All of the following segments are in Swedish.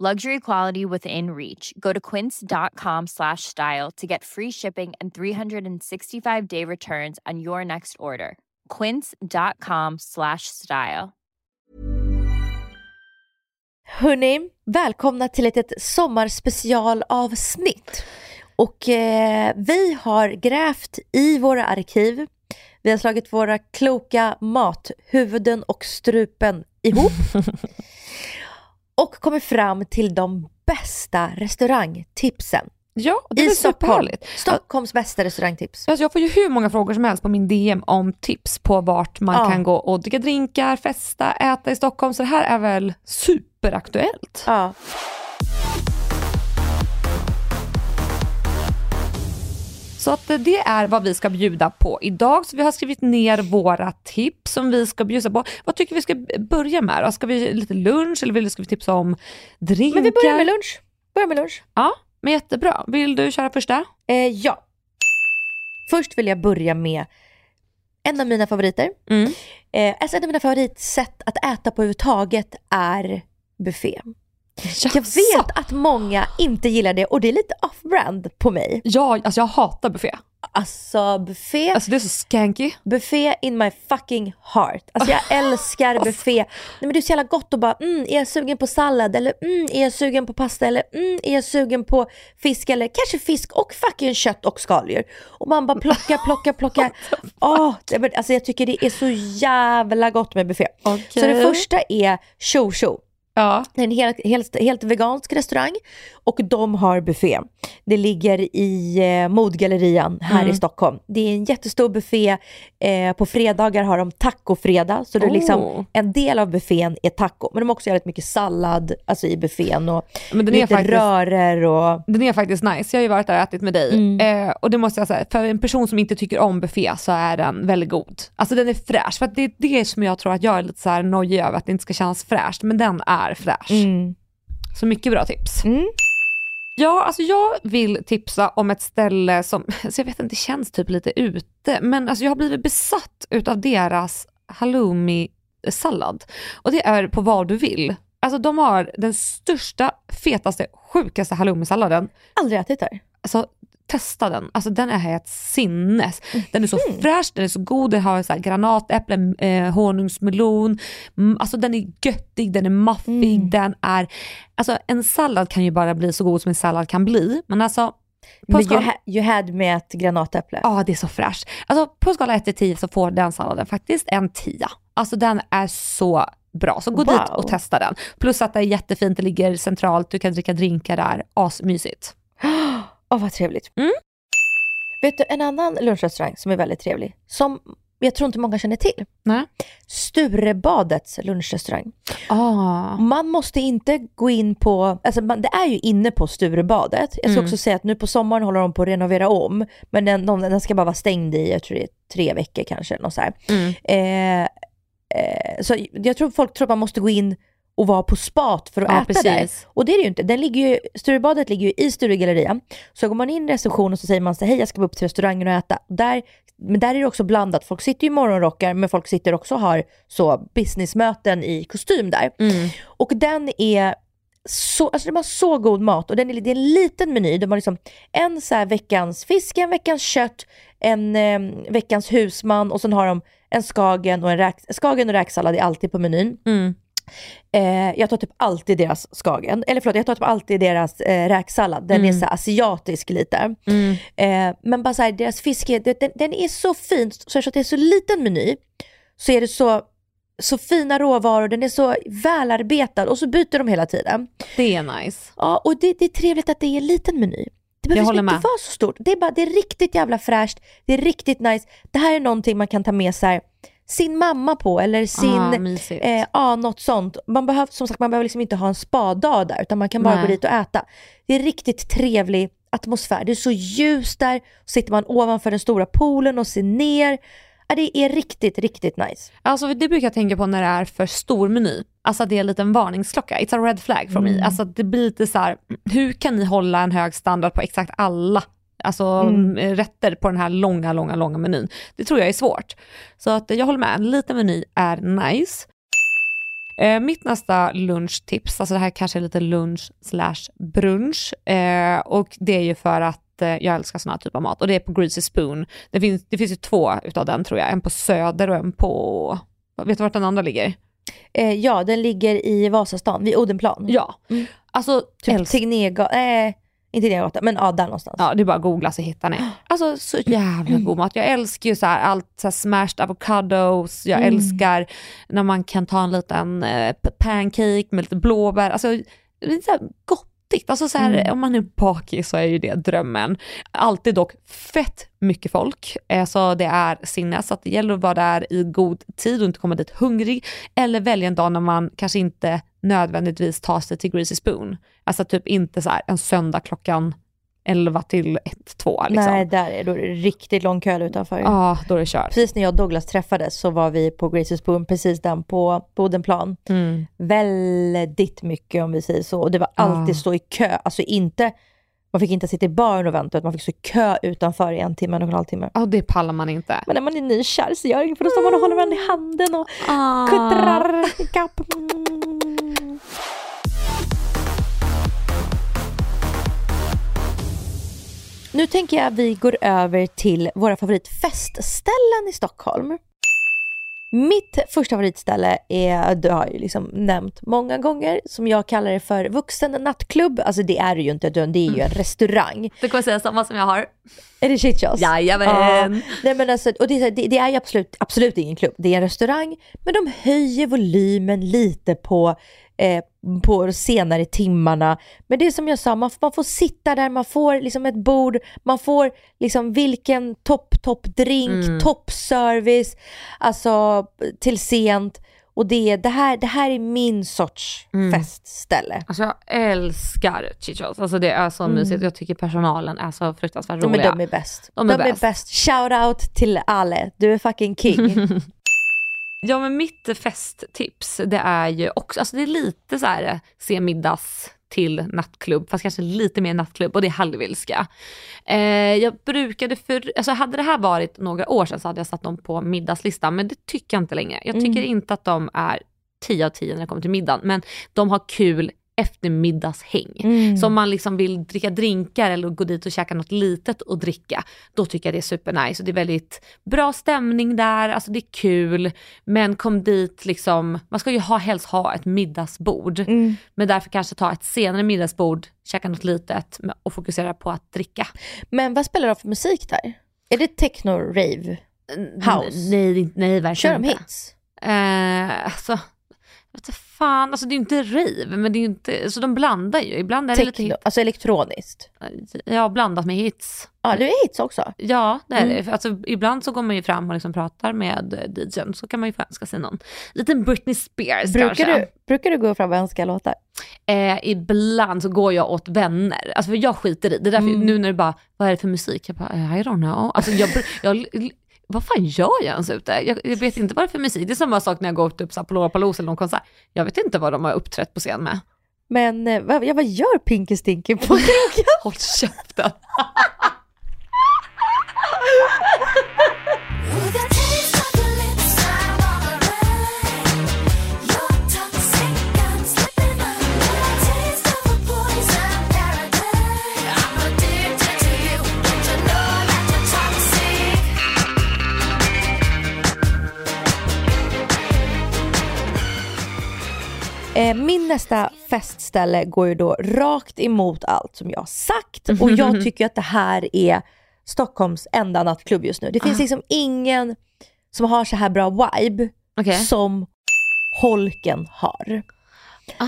Luxury quality within reach. Go to quince.com slash style to get free shipping and 365-day returns on your next order. quince.com slash style. Hörni, välkomna till ett sommarspecialavsnitt. Och eh, vi har grävt i våra arkiv. Vi har slagit våra kloka mathuvuden och strupen ihop. och kommit fram till de bästa restaurangtipsen. Ja, det I är Stockholm. Stockholms bästa restaurangtips. Alltså jag får ju hur många frågor som helst på min DM om tips på vart man Ja. kan gå och dricka drinkar, festa, äta i Stockholm. Så det här är väl superaktuellt. Ja. Så att eh, det är vad vi ska bjuda på idag. Så vi har skrivit ner våra tips som vi ska bjuda på. Vad tycker vi ska börja med? Ska vi lite lunch eller vill- ska vi tipsa om drinkar? Men vi börjar med lunch. Börjar med lunch. Ja, men jättebra. Vill du köra första? Eh, ja. Först vill jag börja med en av mina favoriter. Mm. Eh, alltså en av mina favoritsätt att äta på överhuvudtaget är buffé. Jag vet att många inte gillar det och det är lite off-brand på mig. Ja, alltså jag hatar buffé. Alltså buffé, Alltså det är så skanky. buffé in my fucking heart. Alltså jag älskar buffé. Nej, men det är så jävla gott att bara, mm, är jag sugen på sallad eller mm, är jag sugen på pasta eller mm, är jag sugen på fisk eller kanske fisk och fucking kött och skaldjur. Och man bara plockar, plockar, plockar. Men alltså jag tycker det är så jävla gott med buffé. Så det första är Tjo Tjo. Ja. Det är en helt, helt, helt vegansk restaurang och de har buffé. Det ligger i eh, Modgallerian här Mm. i Stockholm. Det är en jättestor buffé. Eh, på fredagar har de tacofredag, så det är liksom Oh. en del av buffén är taco. Men de har också jävligt mycket sallad alltså i buffén och Men den lite faktiskt- rörer och... Den är faktiskt nice, jag har ju varit där och ätit med dig. Mm. Eh, och det måste jag säga, för en person som inte tycker om buffé så är den väldigt god. Alltså den är fräsch, för det är det som jag tror att jag är lite så här nojig över, att det inte ska kännas fräscht. Men den är fräsch. Mm. Så mycket bra tips. Mm. Ja, alltså jag vill tipsa om ett ställe som, alltså jag vet inte, det känns typ lite ute, men alltså jag har blivit besatt utav deras halloumi-sallad. Och det är på vad du vill. Alltså de har den största, fetaste, sjukaste halloumi-salladen. Aldrig ätit där. Alltså testa den. Alltså den är helt sinnes. Den är så fräsch, den är så god, den har så här granatäpple, eh, honungsmelon. Mm, alltså den är göttig, den är maffig, den är... Alltså en sallad kan ju bara bli så god som en sallad kan bli. Men alltså... På skala, you, ha, you had med ett granatäpple. Ja, det är så fräscht. Alltså på skala 1 till 10 så får den salladen faktiskt en 10. Alltså den är så bra, så gå Wow. dit och testa den. Plus att det är jättefint, det ligger centralt, du kan dricka drinkar där, asmysigt. Åh vad trevligt. Mm. Vet du en annan lunchrestaurang som är väldigt trevlig, som jag tror inte många känner till. Nej. Sturebadets lunchrestaurang. Ah. Man måste inte gå in på, alltså man, det är ju inne på Sturebadet. Jag ska Mm. också säga att nu på sommaren håller de på att renovera om, men den, de, den ska bara vara stängd i, jag tror det är tre veckor kanske. Något så, här. Mm. Eh, eh, så jag tror folk tror att man måste gå in och vara på spat för att Ja, äta precis. där. Och det är det ju inte. Den ligger ju, Sturebadet ligger ju i Sturegallerian. Så går man in i receptionen så säger man så hej jag ska gå upp till restaurangen och äta. Där, men där är det också blandat. Folk sitter ju i morgonrockar men folk sitter också och har så businessmöten i kostym där. Mm. Och den är så, alltså de har så god mat och den är, det är en liten meny. De har liksom en så veckans fisk, en veckans kött, en eh, veckans husman och sen har de en skagen och en räk, skagen och räksallad är alltid på menyn. Mm. Eh, jag tar typ alltid deras skagen, eller förlåt jag tar typ alltid deras eh, räksallad. Den är så asiatisk lite. Eh, men bara så här, deras fisk, är, den, den är så fin, så eftersom det är så liten meny så är det så, så fina råvaror, den är så välarbetad och så byter de hela tiden. Det är nice. Ja, och det, det är trevligt att det är en liten meny. Det behöver håller inte vara så stort. Det är, bara, det är riktigt jävla fräscht, det är riktigt nice. Det här är någonting man kan ta med sig sin mamma på eller sin, Ah, eh, ja något sånt. Man behöver, som sagt, man behöver liksom inte ha en spadag där utan man kan bara Nej. gå dit och äta. Det är riktigt trevlig atmosfär. Det är så ljust där, sitter man ovanför den stora poolen och ser ner. Ja, det är riktigt, riktigt nice. Alltså det brukar jag tänka på när det är för stor meny. Alltså att det är en liten varningsklocka. It's a red flag for me. Alltså det blir lite så här, hur kan ni hålla en hög standard på exakt alla alltså, Mm. mm, rätter på den här långa, långa, långa menyn? Det tror jag är svårt. Så att jag håller med, en liten meny är nice. Eh, mitt nästa lunchtips, alltså det här kanske är lite lunch slash brunch eh, och det är ju för att eh, jag älskar sån här typ av mat och det är på Greasy Spoon. Det finns, det finns ju två utav den tror jag, en på Söder och en på, vet du vart den andra ligger? Eh, ja, den ligger i Vasastan, vid Odenplan. Ja, Mm. alltså Typ älsk- Tegnérgatan, nej inte Tegnérgatan, men ja där någonstans. Ja, det är bara att googla så hittar ni. Alltså så jävla god mat. Jag älskar ju så här, allt så här smashed avocados, jag Mm. älskar när man kan ta en liten eh, pancake med lite blåbär. Alltså det är så här gottigt. Alltså så här, Mm. om man är bakis så är ju det drömmen. Alltid dock fett mycket folk, eh, så det är sinne. Så det gäller att vara där i god tid och inte komma dit hungrig. Eller välja en dag när man kanske inte nödvändigtvis tar sig till Greasy Spoon. Alltså typ inte så här en söndag klockan 11 till 1, 2 liksom. Nej, där är, då är det riktigt lång kö utanför. Ja, då är det kört. Precis när jag och Douglas träffades så var vi på Grace's Spoon, precis den på Bodenplan. Mm. Väldigt mycket om vi säger så. Och det var alltid Ah. stå i kö, alltså inte, man fick inte sitta i baren och vänta, utan man fick stå i kö utanför i en timme, en och en halv timme. Ja, det pallar man inte. Men när man är nykär så gör det inget, för då står man och håller varandra i handen och Ah. kuttrar ikapp. Mm. Nu tänker jag att vi går över till våra favoritfestställen i Stockholm. Mitt första favoritställe är, du har ju liksom nämnt många gånger, som jag kallar det för vuxen nattklubb. Alltså det är det ju inte, det är ju en restaurang. Du kommer säga samma som jag har. Är det shitchos? Jajamän. Ja. Nej, men alltså, och det, det, det är ju absolut, absolut ingen klubb, det är en restaurang, men de höjer volymen lite på, eh, på senare timmarna. Men det är som jag sa, man, man får sitta där, man får liksom ett bord, man får liksom vilken topp, topp drink, Mm. toppservice, alltså till sent. Och det, det, här, det här är min sorts Mm. festställe. Alltså jag älskar chichos. Alltså det är så mysigt. Jag tycker personalen är så fruktansvärt roliga. de är bäst. De är bäst. Shout out till Ale, du är fucking king. Ja men mitt festtips det är ju också, alltså det är lite så här eh, se middags till nattklubb, fast kanske lite mer nattklubb och det är Hallwylska. Eh, jag brukade för, alltså hade det här varit några år sedan så hade jag satt dem på middagslistan men det tycker jag inte längre. Jag tycker Mm. inte att de är 10 av 10 när det kommer till middagen men de har kul eftermiddagshäng. Mm. Så om man liksom vill dricka drinkar eller gå dit och käka något litet och dricka, då tycker jag det är supernice. Och det är väldigt bra stämning där, alltså det är kul. Men kom dit liksom, man ska ju ha, helst ha ett middagsbord. Mm. Men därför kanske ta ett senare middagsbord, käka något litet och fokusera på att dricka. Men vad spelar de för musik där? Är det techno, rave? House? Nej, nej, nej Kör verkligen de inte. hits? Eh, alltså, vet inte fan, alltså det är ju inte rave, men det är ju inte, så de blandar ju. Ibland är det lite Techno, alltså elektroniskt? ja, blandat med hits. Ja, det är hits också. Ja, det är Mm. det. Alltså, ibland så går man ju fram och liksom pratar med eh, DJn, så kan man ju få önska sig någon liten Britney Spears Brukar kanske. du, brukar du gå fram och önska låtar? Eh, ibland så går jag åt vänner, alltså för jag skiter i det. är därför Mm. nu när du bara, vad är det för musik? Jag bara, eh, I don't know. Alltså jag, jag, vad fan gör jag ens ute? Jag, jag vet inte vad det är för musik. Det är samma sak när jag går typ så här på Lollapalooza eller någon konsert. Jag vet inte vad de har uppträtt på scen med. Men eh, vad, ja, vad gör Pinky Stinky på krogen? Håll käften. Eh, min nästa festställe går ju då rakt emot allt som jag har sagt och jag tycker att det här är Stockholms enda nattklubb just nu. Det finns liksom ingen som har så här bra vibe Okej. som Holken har. Ah,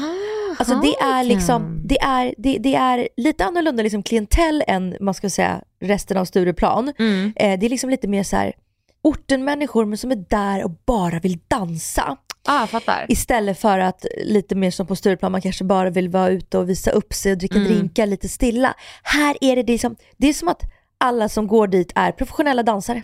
Alltså det är liksom, det är, det, det är lite annorlunda liksom klientell än man ska säga resten av Stureplan. Mm. Eh, det är liksom lite mer så här ortenmänniskor men som är där och bara vill dansa. Ah, jag fattar. Istället för att lite mer som på Stureplan, man kanske bara vill vara ute och visa upp sig och dricka Mm. drinkar lite stilla. Här är det, det, är som, det är som att alla som går dit är professionella dansare.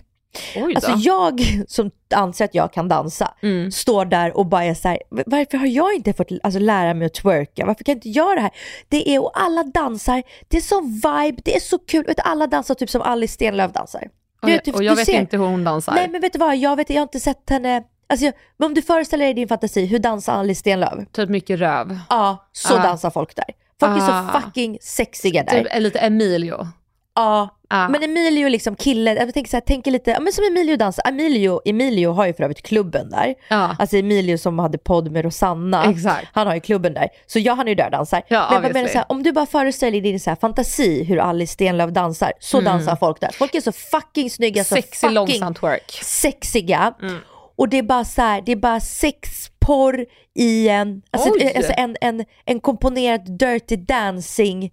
Alltså jag som anser att jag kan dansa, Mm. står där och bara är så här, "V- varför har jag inte fått alltså, lära mig att twerka? Varför kan jag inte göra det här? Det är, och alla dansar, det är så vibe, det är så kul. Vet, alla dansar typ som Alice Stenlöf dansar. och, Du jag, vet, du- och jag vet ser- inte hur hon dansar. Nej men vet du vad, jag, vet, jag har inte sett henne, alltså, jag- men om du föreställer dig i din fantasi, hur dansar Alice Stenlöf? Typ mycket röv. Ja, så Ah. dansar folk där. Folk är Ah. så fucking sexiga där. Typ är lite Emilio. Ja, Ah. men Emilio är liksom kille, jag tänker så här, tänker lite, ja, men som Emilio dansar. Emilio, Emilio har ju för övrigt klubben där. Ja. Alltså Emilio som hade podd med Rosanna. Exakt. Han har ju klubben där. Så jag, han är ju där och dansar. Ja, men jag menar så här, om du bara föreställer dig din så här fantasi hur Alice Stenlöf dansar, så dansar folk där. Folk är så fucking snygga, så Mm. Sexy fucking långsam twerk. sexiga. Mm. Och det är bara så här, det är bara sexporr i en, alltså, alltså en, en, en komponerad dirty dancing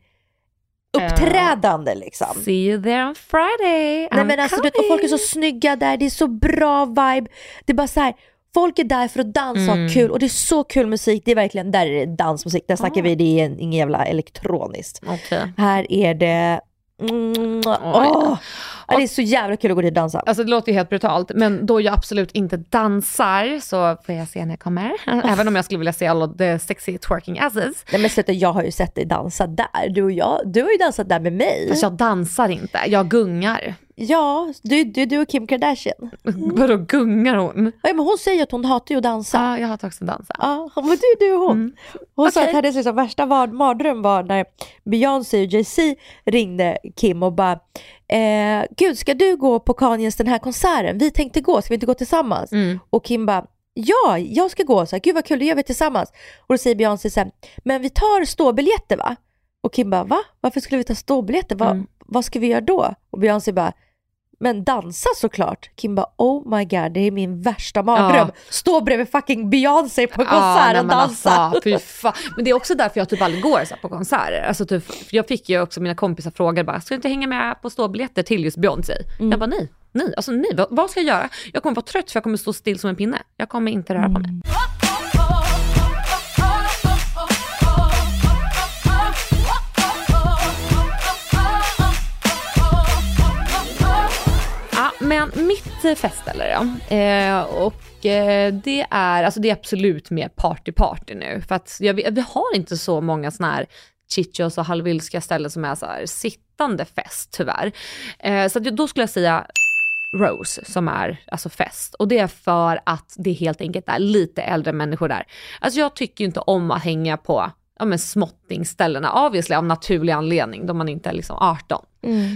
uppträdande liksom. See you there on Friday. Nej I'm men alltså du vet, och folk är så coming. snygga där, det är så bra vibe. Det är bara så här, folk är där för att dansa och Mm. ha kul och det är så kul musik. Det är verkligen, där är det dansmusik. Där snackar vi, det är ingen jävla elektroniskt. Okej. Här är det, mm, åh, ja, det är så jävla kul att gå dit och dansa. Alltså det låter ju helt brutalt, men då jag absolut inte dansar så får jag se när jag kommer. Även om jag skulle vilja se alla the sexy twerking asses. Nej men sluta, jag har ju sett dig dansa där. Du och jag, du har ju dansat där med mig. Fast jag dansar inte, jag gungar. Ja, du, du, du och Kim Kardashian. Vadå gungar hon? Ja, men hon säger att hon hatar ju att dansa. Ja, jag hatar också dansa. Ja, men du, du och hon. Hon sa Okej. att hennes liksom värsta mardröm var när Beyoncé och Jay-Z ringde Kim och bara eh, Gud, ska du gå på Kanyes den här konserten? Vi tänkte gå, ska vi inte gå tillsammans? Mm. Och Kim bara Ja, jag ska gå. Så här, Gud vad kul, det gör vi tillsammans. Och då säger Beyoncé så här, men vi tar ståbiljetter va? Och Kim bara, va? Varför skulle vi ta ståbiljetter? Va, Mm. Vad ska vi göra då? Och Beyoncé bara, men dansa såklart. Kim bara, oh my god, det är min värsta mardröm. Ja. Stå bredvid fucking Beyoncé på Ja, konsert nej, och men dansa. Alltså. Men det är också därför jag typ aldrig går så på konserter. Alltså typ, jag fick ju också mina kompisar frågor bara, ska du inte hänga med på ståbiljetter till just Beyoncé? Mm. Jag bara nej, nej, alltså nej, vad, vad ska jag göra? Jag kommer vara trött för jag kommer stå still som en pinne. Jag kommer inte röra på mig. Ja, mitt eh, festställe då. Eh, och eh, det är, alltså det är absolut mer party-party nu. För att jag, vi har inte så många sådana här chichos och halvilska ställen som är så här sittande fest tyvärr. Eh, så att då skulle jag säga Rose som är alltså fest. Och det är för att det helt enkelt är lite äldre människor där. Alltså jag tycker ju inte om att hänga på ja, men småttingställena, obviously av naturlig anledning, då man inte är liksom 18.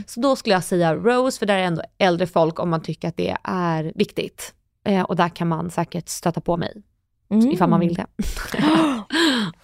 Så då skulle jag säga Rose, för där är ändå äldre folk om man tycker att det är viktigt. Eh, och där kan man säkert stöta på mig, Mm. ifall man vill det.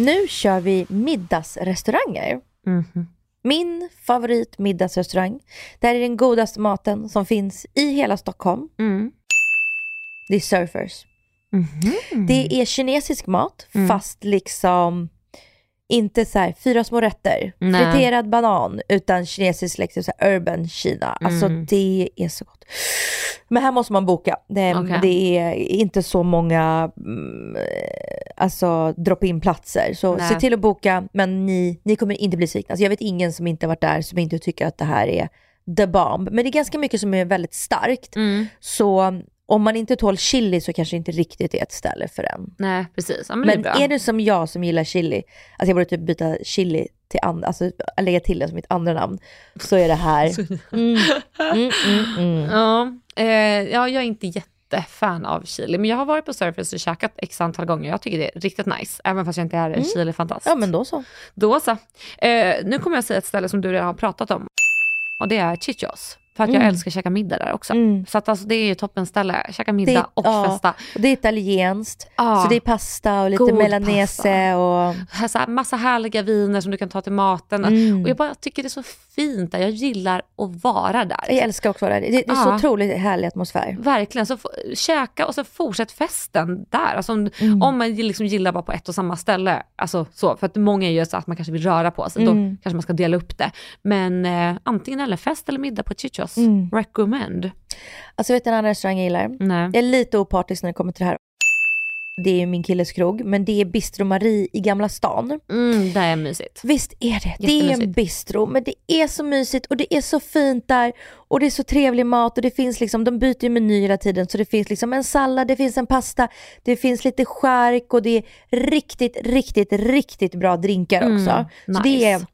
Nu kör vi middagsrestauranger. Mhm. Min favorit middagsrestaurang. Det här är den godaste maten som finns i hela Stockholm. Mm. Det är Surfers. Mhm. Det är kinesisk mat fast liksom inte så här fyra små rätter, Nej. friterad banan, utan kinesisk liksom så här urban Kina. Alltså det är så gott. Men här måste man boka. Det, Okej. det är inte så många mm, eh, alltså, drop-in platser. Så Nej. se till att boka, men ni, ni kommer inte bli svikna. Alltså, jag vet ingen som inte varit där som inte tycker att det här är the bomb. Men det är ganska mycket som är väldigt starkt. Mm. Så om man inte tål chili så kanske det inte riktigt är ett ställe för en. Nej, precis. Ja, men, Men det är är du som jag som gillar chili, alltså jag borde typ byta chili till andra, alltså lägga till det som mitt andra namn, så är det här. Mm, mm, mm, mm. Ja, eh, ja, jag är inte jättefan av chili, men jag har varit på Surface och käkat x antal gånger. Jag tycker det är riktigt nice, även fast jag inte är en chili-fantast. Ja men då så. Då så. Eh, nu kommer jag säga ett ställe som du redan har pratat om. Och det är Chichos. För att jag älskar att käka middag där också. Mm. Så att alltså, det är ju toppenställe. Käka middag och ja. festa. Och det är italienskt, Ja. så det är pasta och lite God melanese och så här, massa härliga viner som du kan ta till maten. Mm. Och jag bara tycker det är så fint där. Jag gillar att vara där. jag älskar också det. Det, det är så Ja. otroligt härlig atmosfär. Verkligen, så käka och så fortsätt festen där. Alltså om, Mm. om man liksom gillar bara på ett och samma ställe, alltså så, för att många är ju så att man kanske vill röra på sig, Mm. då kanske man ska dela upp det. Men eh, antingen eller fest eller middag på Chichos, Mm. recommend. Alltså vet du en annan restaurang jag gillar? Nej. Jag är lite opartisk när det kommer till det här. Det är min killes krog, men det är Bistro Marie i Gamla stan. Mm, det är mysigt. Visst är det. Det är en bistro, men det är så mysigt och det är så fint där och det är så trevlig mat och det finns liksom, de byter ju meny hela tiden så det finns liksom en sallad, det finns en pasta, det finns lite skärk och det är riktigt, riktigt, riktigt bra drinkar också. Mm, Så det är nice.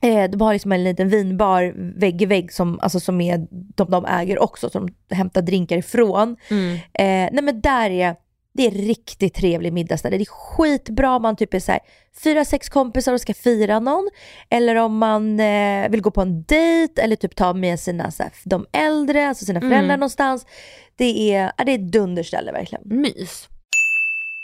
De har liksom en liten vinbar vägg i vägg som, alltså som är, de, de äger också, som de hämtar drinkar ifrån. Mm. Eh, nej men där är, det är riktigt trevlig middagsställe. Det är skitbra om man typ är så här, fyra, sex kompisar och ska fira någon. Eller om man eh, vill gå på en dejt eller typ ta med sina, så här, de äldre, alltså sina föräldrar Mm. någonstans. Det är, det är ett dunderställe verkligen. Mys.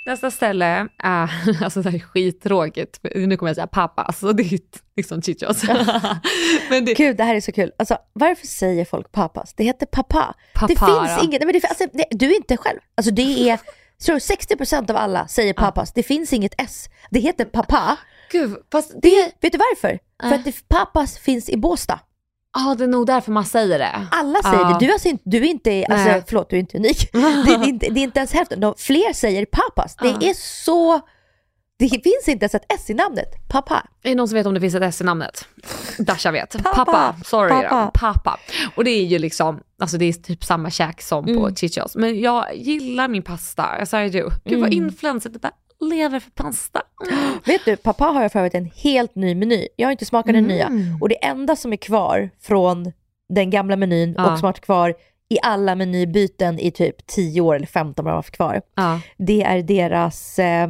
Nästa ställe är, alltså det här är skittråkigt, nu kommer jag säga pappas, så det är ju liksom chichos. Men det, Gud, det här är så kul. Alltså, varför säger folk pappas? Det heter pappa. Det Papara. finns inget, nej, men det, alltså, det, du är inte själv. Alltså det är, så 60% av alla säger pappas. Det finns inget S. Det heter pappa. gud, fast Det, det, vet du varför? För att det, pappas finns i Båstad. ah, det är nog därför man säger det. Alla säger Ja. det. Du, är alltså inte, du är inte, alltså, Nej. förlåt du är inte unik. Det, är inte, det är inte ens hälften. De, fler säger pappas. Det Ja. är så, det finns inte ens ett S i namnet. Pappa. Är det någon som vet om det finns ett S i namnet? Dasha vet. Pappa. Pappa. Sorry Pappa. då. Pappa. Och det är ju liksom, alltså det är typ samma käk som på Mm. chichos. Men jag gillar min pasta, alltså I do. Gud vad Mm. influencer, det bara lever för pasta. Vet du, pappa har jag för övrigt en helt ny meny. Jag har inte smakat den nya. Mm. Och det enda som är kvar från den gamla menyn Ja. och som har varit kvar i alla menybyten i typ 10 år eller 15 år har varit kvar. Ja. Det är deras eh,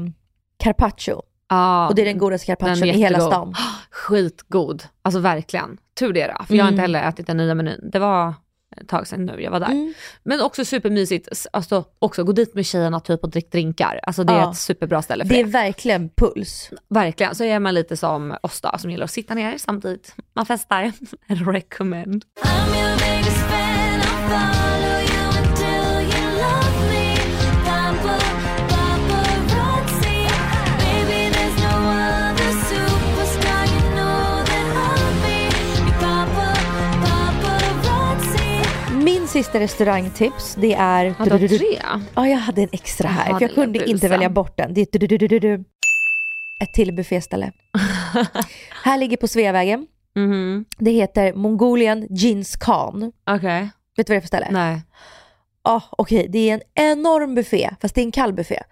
carpaccio. Ja, Och det är den godaste carpaccion i hela stan. Skitgod, alltså verkligen. Tur det då, för jag har Mm. inte heller ätit den nya menyn. Det var ett tag sedan nu jag var där. Mm. Men också supermysigt, alltså också gå dit med tjejerna typ och drick drinkar. Alltså det är Ja. ett superbra ställe för Det det. är verkligen puls. Verkligen, så är man lite som oss då, som gillar att sitta ner samtidigt man festar. Recommend. Sista restaurangtips, det är... Har du tre? Ja, jag hade en extra här, jag kunde inte välja bort den. Det är ett till bufféställe. här ligger på Sveavägen. Mhm, Det heter Mongolian Jeans Khan. okej. Vet du vad det är för ställe? Nej. ah, okej det är en enorm buffé, fast det är en kall buffé.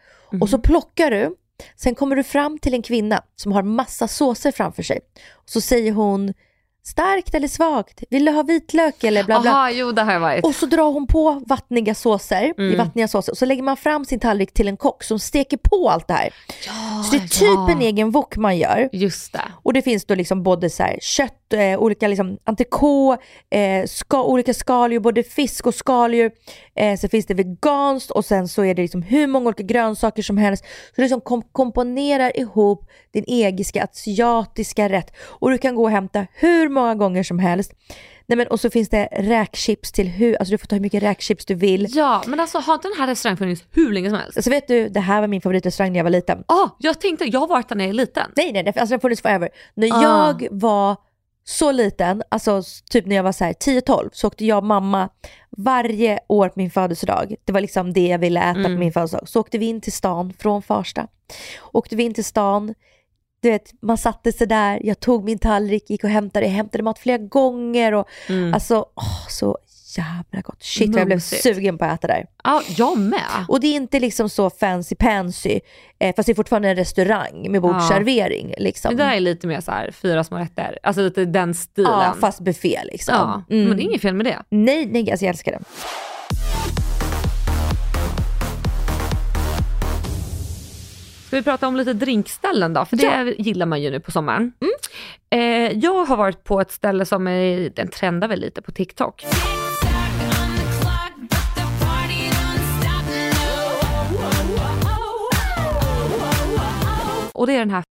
Och så plockar du, sen kommer du fram till en kvinna som har massa såser framför sig. Och så säger hon, starkt eller svagt, vill du ha vitlök eller bla bla. Jaha, jo det har jag varit. Och så drar hon på vattniga såser, Mm. i vattniga såser och så lägger man fram sin tallrik till en kock som steker på allt det här. Ja, Så det är typ en egen wok man gör. Just det. Och det finns då liksom både så här kött, eh, olika liksom entrecote, eh, ska, olika skaldjur, både fisk och skaldjur. Eh, så finns det veganskt och sen så är det liksom hur många olika grönsaker som helst. Så du liksom kom, komponerar ihop din egiska asiatiska rätt och du kan gå och hämta hur många gånger som helst. Nej, men, och så finns det räkchips till hur, alltså du får ta hur mycket räkchips du vill. Ja, men alltså har inte den här restaurangen funnits hur länge som helst? Alltså vet du, det här var min favoritrestaurang när jag var liten. Ah, jag tänkte, jag har varit där när jag är liten. Nej, nej, alltså det har funnits forever. När Ah. jag var så liten, alltså typ när jag var så här 10-12, så åkte jag och mamma varje år på min födelsedag. Det var liksom det jag ville äta Mm. på min födelsedag. Så åkte vi in till stan från Farsta. Åkte vi in till stan, du vet, man satte sig där, jag tog min tallrik, gick och hämtade, jag hämtade mat flera gånger och Mm. alltså, åh, så jävla gott. Shit vad jag blev Mumsigt. sugen på att äta där. Ja, jag med. Och det är inte liksom så fancy pansy, eh, fast det är fortfarande en restaurang med bordsservering. Liksom. Det där är lite mer så här fyra små rätter, alltså lite den stilen. Ja, fast buffé liksom. Ja, Mm. men det är inget fel med det. Nej, nej, alltså jag älskar det. Ska vi prata om lite drinkställen då? För det gillar man ju nu på sommaren. Eh, jag har varit på ett ställe som är, den trendar väl lite på TikTok. Och det är den här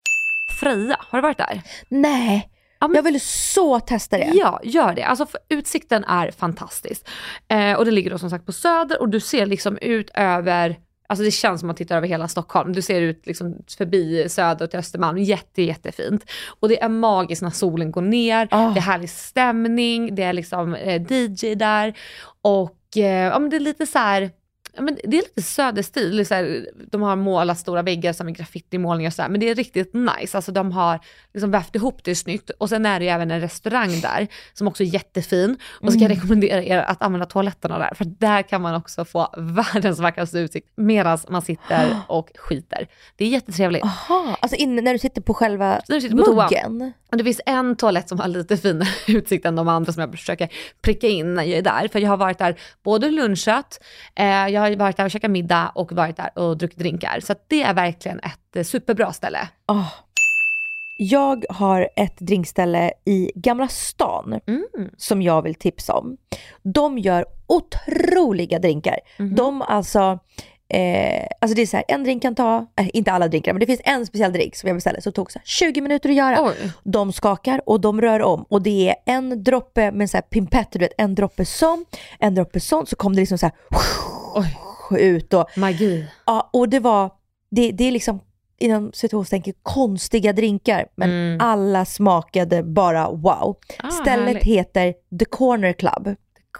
Freja, har du varit där? Nej, Ja, men- jag vill så testa det. Ja, gör det. Alltså utsikten är fantastisk. Eh, och det ligger då som sagt på Söder och du ser liksom ut över Alltså det känns som att man tittar över hela Stockholm. Du ser ut liksom förbi Söder till Östermalm. Jätte, jättefint. Och det är magiskt när solen går ner. Ah. Det är härlig stämning. Det är liksom eh, DJ där. Och eh, ja, men det är lite så här. Ja, men det är lite söderstil, så här, de har målat stora väggar som är graffitimålningar och så här, men det är riktigt nice. Alltså de har liksom vävt ihop det snyggt och sen är det ju även en restaurang där som också är jättefin. Och så kan jag rekommendera er att använda toaletterna där, för där kan man också få världens vackraste utsikt medan man sitter och skiter. Det är jättetrevligt. Aha, alltså inne, när du sitter på själva När du sitter på toan. muggen. Och det finns en toalett som har lite finare utsikt än de andra som jag försöker pricka in när jag är där. För jag har varit där både lunchat, eh, jag har varit där och käkat middag och varit där och druckit drinkar. Så det är verkligen ett eh, superbra ställe. Ah. Jag har ett drinkställe i Gamla stan Mm. som jag vill tipsa om. De gör otroliga drinkar. Mhm. De alltså, eh, alltså det är så här, en drink kan ta, eh, inte alla drinkar, men det finns en speciell drink som jag beställde som tog så här 20 minuter att göra. Oj. De skakar och de rör om och det är en droppe med så här pimpett, du vet, en droppe sån, en droppe sån, så kom det liksom så här Oj. ut och Magi. Ja, och det var, det, det är liksom inom situationstecken konstiga drinkar, men Mm. alla smakade bara wow. Ah, Stället härligt. heter The Corner Club.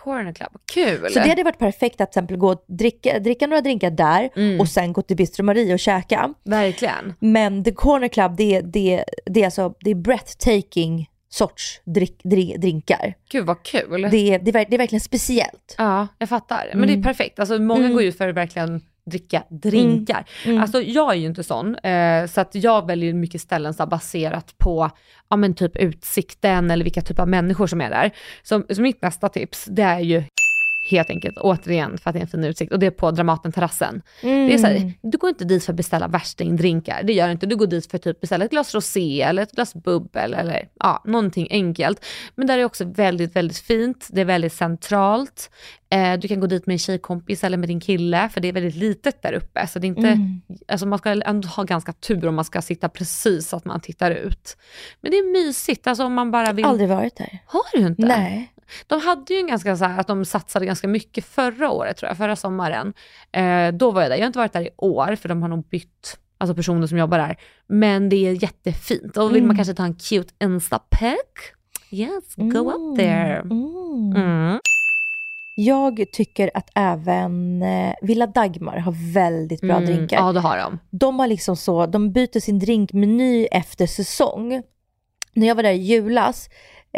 Corner Club, kul. Så det hade varit perfekt att till exempel gå och dricka, dricka några drinkar där Mm. och sen gå till Bistro Marie och käka. Verkligen. Men The Corner Club, det, det, det, är, alltså, det är breathtaking sorts drick, dri- drinkar. Gud vad kul. Det är, det, det är verkligen speciellt. Ja, jag fattar. Men det är perfekt. Alltså, många Mm. går ju för verkligen dricka drinkar. Mm. Alltså jag är ju inte sån, eh, så att jag väljer mycket ställen så baserat på ja, men typ utsikten eller vilka typer av människor som är där. Så, så mitt nästa tips, det är ju helt enkelt, återigen för att det är en fin utsikt, och det är på Dramaten-terrassen. Det är så Mm. här, du går inte dit för att beställa värstingdrinkar, det gör du inte. Du går dit för att typ beställa ett glas rosé eller ett glas bubbel eller ja, någonting enkelt. Men där är också väldigt, väldigt fint, det är väldigt centralt. Eh, du kan gå dit med en tjejkompis eller med din kille, för det är väldigt litet där uppe. Så det är inte, Mm. alltså man ska ändå ha ganska tur om man ska sitta precis så att man tittar ut. Men det är mysigt, alltså om man bara vill... Aldrig varit där. Har du inte? Nej. De hade ju en ganska så här, att de satsade ganska mycket förra året tror jag, förra sommaren. Eh, då var jag där, jag har inte varit där i år för de har nog bytt alltså personer som jobbar där. Men det är jättefint och vill man Mm. kanske ta en cute instapic, yes, go up there. Mm. Mm. Jag tycker att även eh, Villa Dagmar har väldigt bra Mm, drinkar. Ja det har de. De har liksom så, de byter sin drinkmeny efter säsong. När jag var där i julas,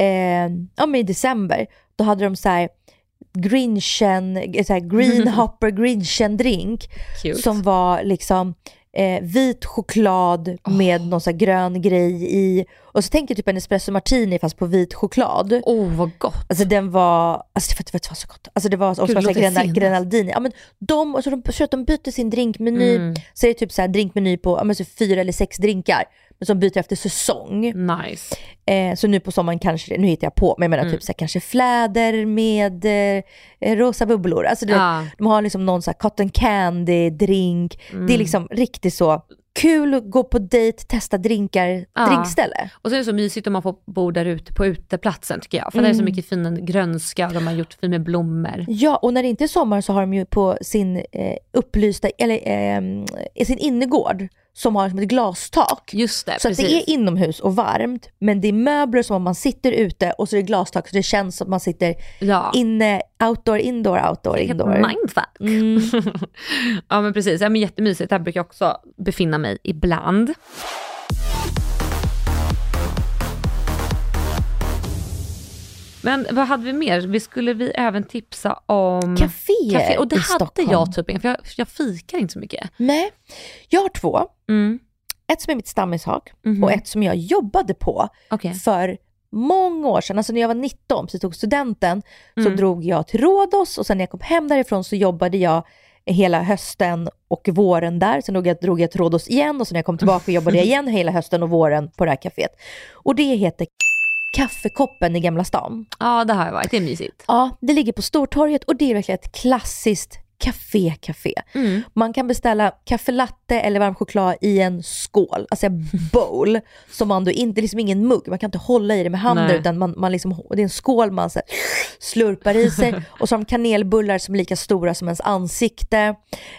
eh, ja men i december, då hade de så här Grinchen, eh, så här green hopper Grinchen drink Cute. som var liksom eh, vit choklad med någon så grön grej i. Och så tänker jag typ en espresso martini fast på vit choklad. Åh oh, vad gott. Alltså den var, alltså det var, det var så gott. Alltså det var, och så var fint. grenaldini. Ja men de, alltså de, så att de byter sin drinkmeny, Mm. så är det typ så här drinkmeny på ja, men så fyra eller sex drinkar. Men som byter efter säsong. Nice. Eh, så nu på sommaren kanske, nu hittar jag på, men jag menar Mm. typ så här, kanske fläder med eh, rosa bubblor. Alltså Ja. vet, de har liksom någon så här cotton candy drink. Det är Mm. liksom riktigt så kul att gå på dejt, testa drinkar, Ja. drinkställe. Och så är det så mysigt om man får bo där ute på uteplatsen tycker jag. För det är så mycket fin grönska och de har gjort fint med blommor. Ja, och när det inte är sommar så har de ju på sin eh, upplysta, eller eh, i sin innergård som har som ett glastak. Just det, Så att det är inomhus och varmt, men det är möbler som om man sitter ute och så är det glastak så det känns som att man sitter ja. inne, outdoor, indoor, outdoor, indoor. mindfuck. Mm. ja men precis, ja, men jättemysigt. Där brukar jag också befinna mig ibland. Men vad hade vi mer? Vi skulle vi även tipsa om Caféer café. Och det i hade Stockholm. jag typ för jag, jag fikar inte så mycket. Nej, jag har två. Mm. Ett som är mitt stammishak Mhm. och ett som jag jobbade på Okej. för många år sedan. Alltså när jag var 19, precis tog studenten, så Mm. drog jag till Rhodos och sen när jag kom hem därifrån så jobbade jag hela hösten och våren där. Sen drog jag, drog jag till Rhodos igen och sen när jag kom tillbaka jobbade jag igen hela hösten och våren på det här kaféet. Och det heter Kaffekoppen i Gamla stan. Ja det har jag varit, det är mysigt. Ja, det ligger på Stortorget och det är verkligen ett klassiskt café-café. Mm. Man kan beställa kaffe latte eller varm choklad i en skål, alltså en bowl, som man då inte, liksom ingen mugg, man kan inte hålla i det med handen Nej. utan man, man liksom, det är en skål man så slurpar i sig och så har de kanelbullar som är lika stora som ens ansikte.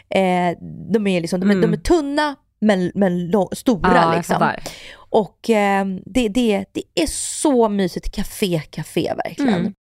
Eh, de, är liksom, de, är, de är tunna men, men lång, stora Mm. Jag liksom. Och eh, det, det, det är så mysigt café, café verkligen. Mm.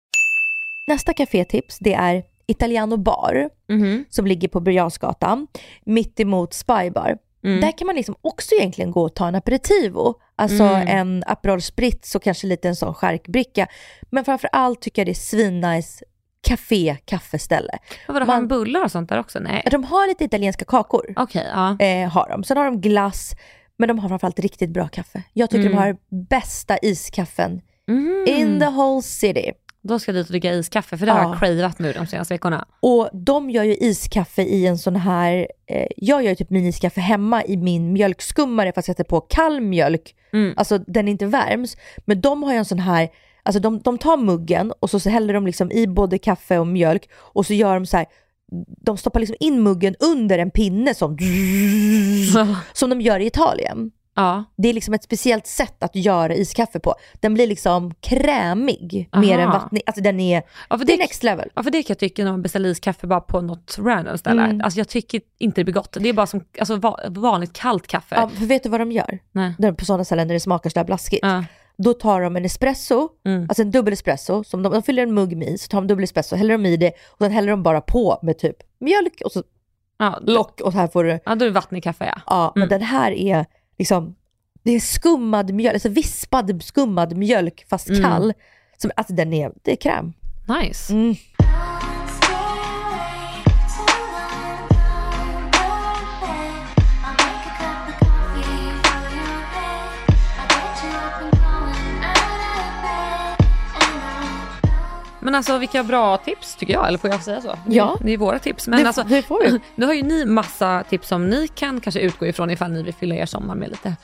Nästa kafétips det är Italiano Bar Mhm. som ligger på Birger mitt emot Spybar. Mm. Där kan man liksom också egentligen gå och ta en aperitivo, alltså Mm. en Aperol Spritz och kanske lite en sån charkbricka. Men framför allt tycker jag det är svinnice café, kaffeställe. Vad var det, Man- har de bullar och sånt där också? Nej. De har lite italienska kakor, Okej, ja. eh, har de. Sen har de glass, men de har framförallt riktigt bra kaffe. Jag tycker Mm. de har bästa iskaffen Mhm. in the whole city. Då ska jag dit och dricka iskaffe för det har Ja. jag cravat nu de senaste veckorna. Och de gör ju iskaffe i en sån här, eh, jag gör ju typ miniskaffe hemma i min mjölkskummare fast jag sätter på kall mjölk. Mm. Alltså den inte värms. Men de har ju en sån här, alltså de, de tar muggen och så, så häller de liksom i både kaffe och mjölk och så gör de så här, de stoppar liksom in muggen under en pinne som, som de gör i Italien. Ja. Det är liksom ett speciellt sätt att göra iskaffe på. Den blir liksom krämig mer Aha. än vattnig. Alltså den är, Ja, för det är det, next level. ja, för det kan jag tycka när man beställer iskaffe bara på något random ställe. Mm. Alltså jag tycker inte det blir gott. Det är bara som alltså, va- vanligt kallt kaffe. Ja, för vet du vad de gör? Nej. På sådana ställen där det smakar sådär blaskigt. Ja. Då tar de en espresso, Mm. alltså en dubbel espresso, som de, de fyller en mugg med is, så tar de dubbel espresso, häller de i det och sen häller de bara på med typ mjölk och så Ja, lock och så här får du, ja, då är det vattnig kaffe ja. ja men Mm. den här är liksom, det är skummad mjölk, alltså vispad skummad mjölk fast Mm. kall. Som, alltså den är, det är kräm. Nice. Men alltså vilka bra tips tycker jag, eller får jag säga så? Ja. Det är våra tips. Men det, alltså, det får du. nu har ju ni massa tips som ni kan kanske utgå ifrån ifall ni vill fylla er sommar med lite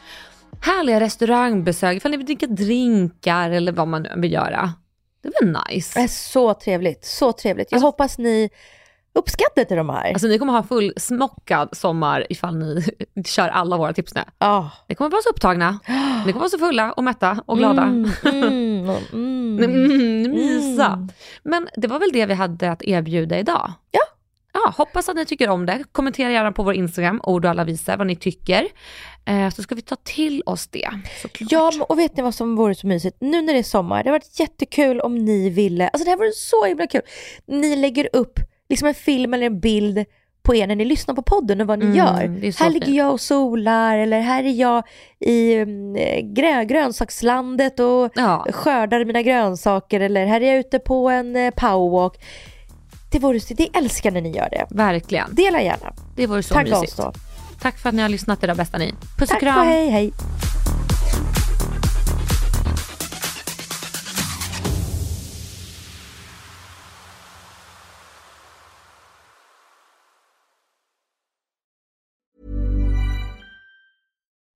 härliga restaurangbesök, ifall ni vill dricka drinkar eller vad man nu vill göra. Det är väl Det nice? är så trevligt, så trevligt. Jag Alltså- hoppas ni uppskattade de här. Alltså ni kommer ha fullsmockad sommar ifall ni kör alla våra tips nu. Ja. Ni kommer vara så upptagna, ni kommer vara så fulla och mätta och glada. Mm, mm, mm. Mm, mysa. Mm. Men det var väl det vi hade att erbjuda idag. Ja. Ja, hoppas att ni tycker om det. Kommentera gärna på vår Instagram, ord och alla visar vad ni tycker. Eh, så ska vi ta till oss det såklart. Ja, och vet ni vad som vore så mysigt? Nu när det är sommar, det har varit jättekul om ni ville, alltså det här vore så himla kul. Ni lägger upp liksom en film eller en bild på er när ni lyssnar på podden och vad ni Mm, gör. Här ligger jag och solar eller här är jag i mm, grö, grönsakslandet och Ja. skördar mina grönsaker eller här är jag ute på en eh, powerwalk. Det vore det älskar när ni gör det. Verkligen. Dela gärna. Det vore så Tagga oss mysigt. då. Tack för att ni har lyssnat era bästa ni. Puss Tack och kram. och hej hej.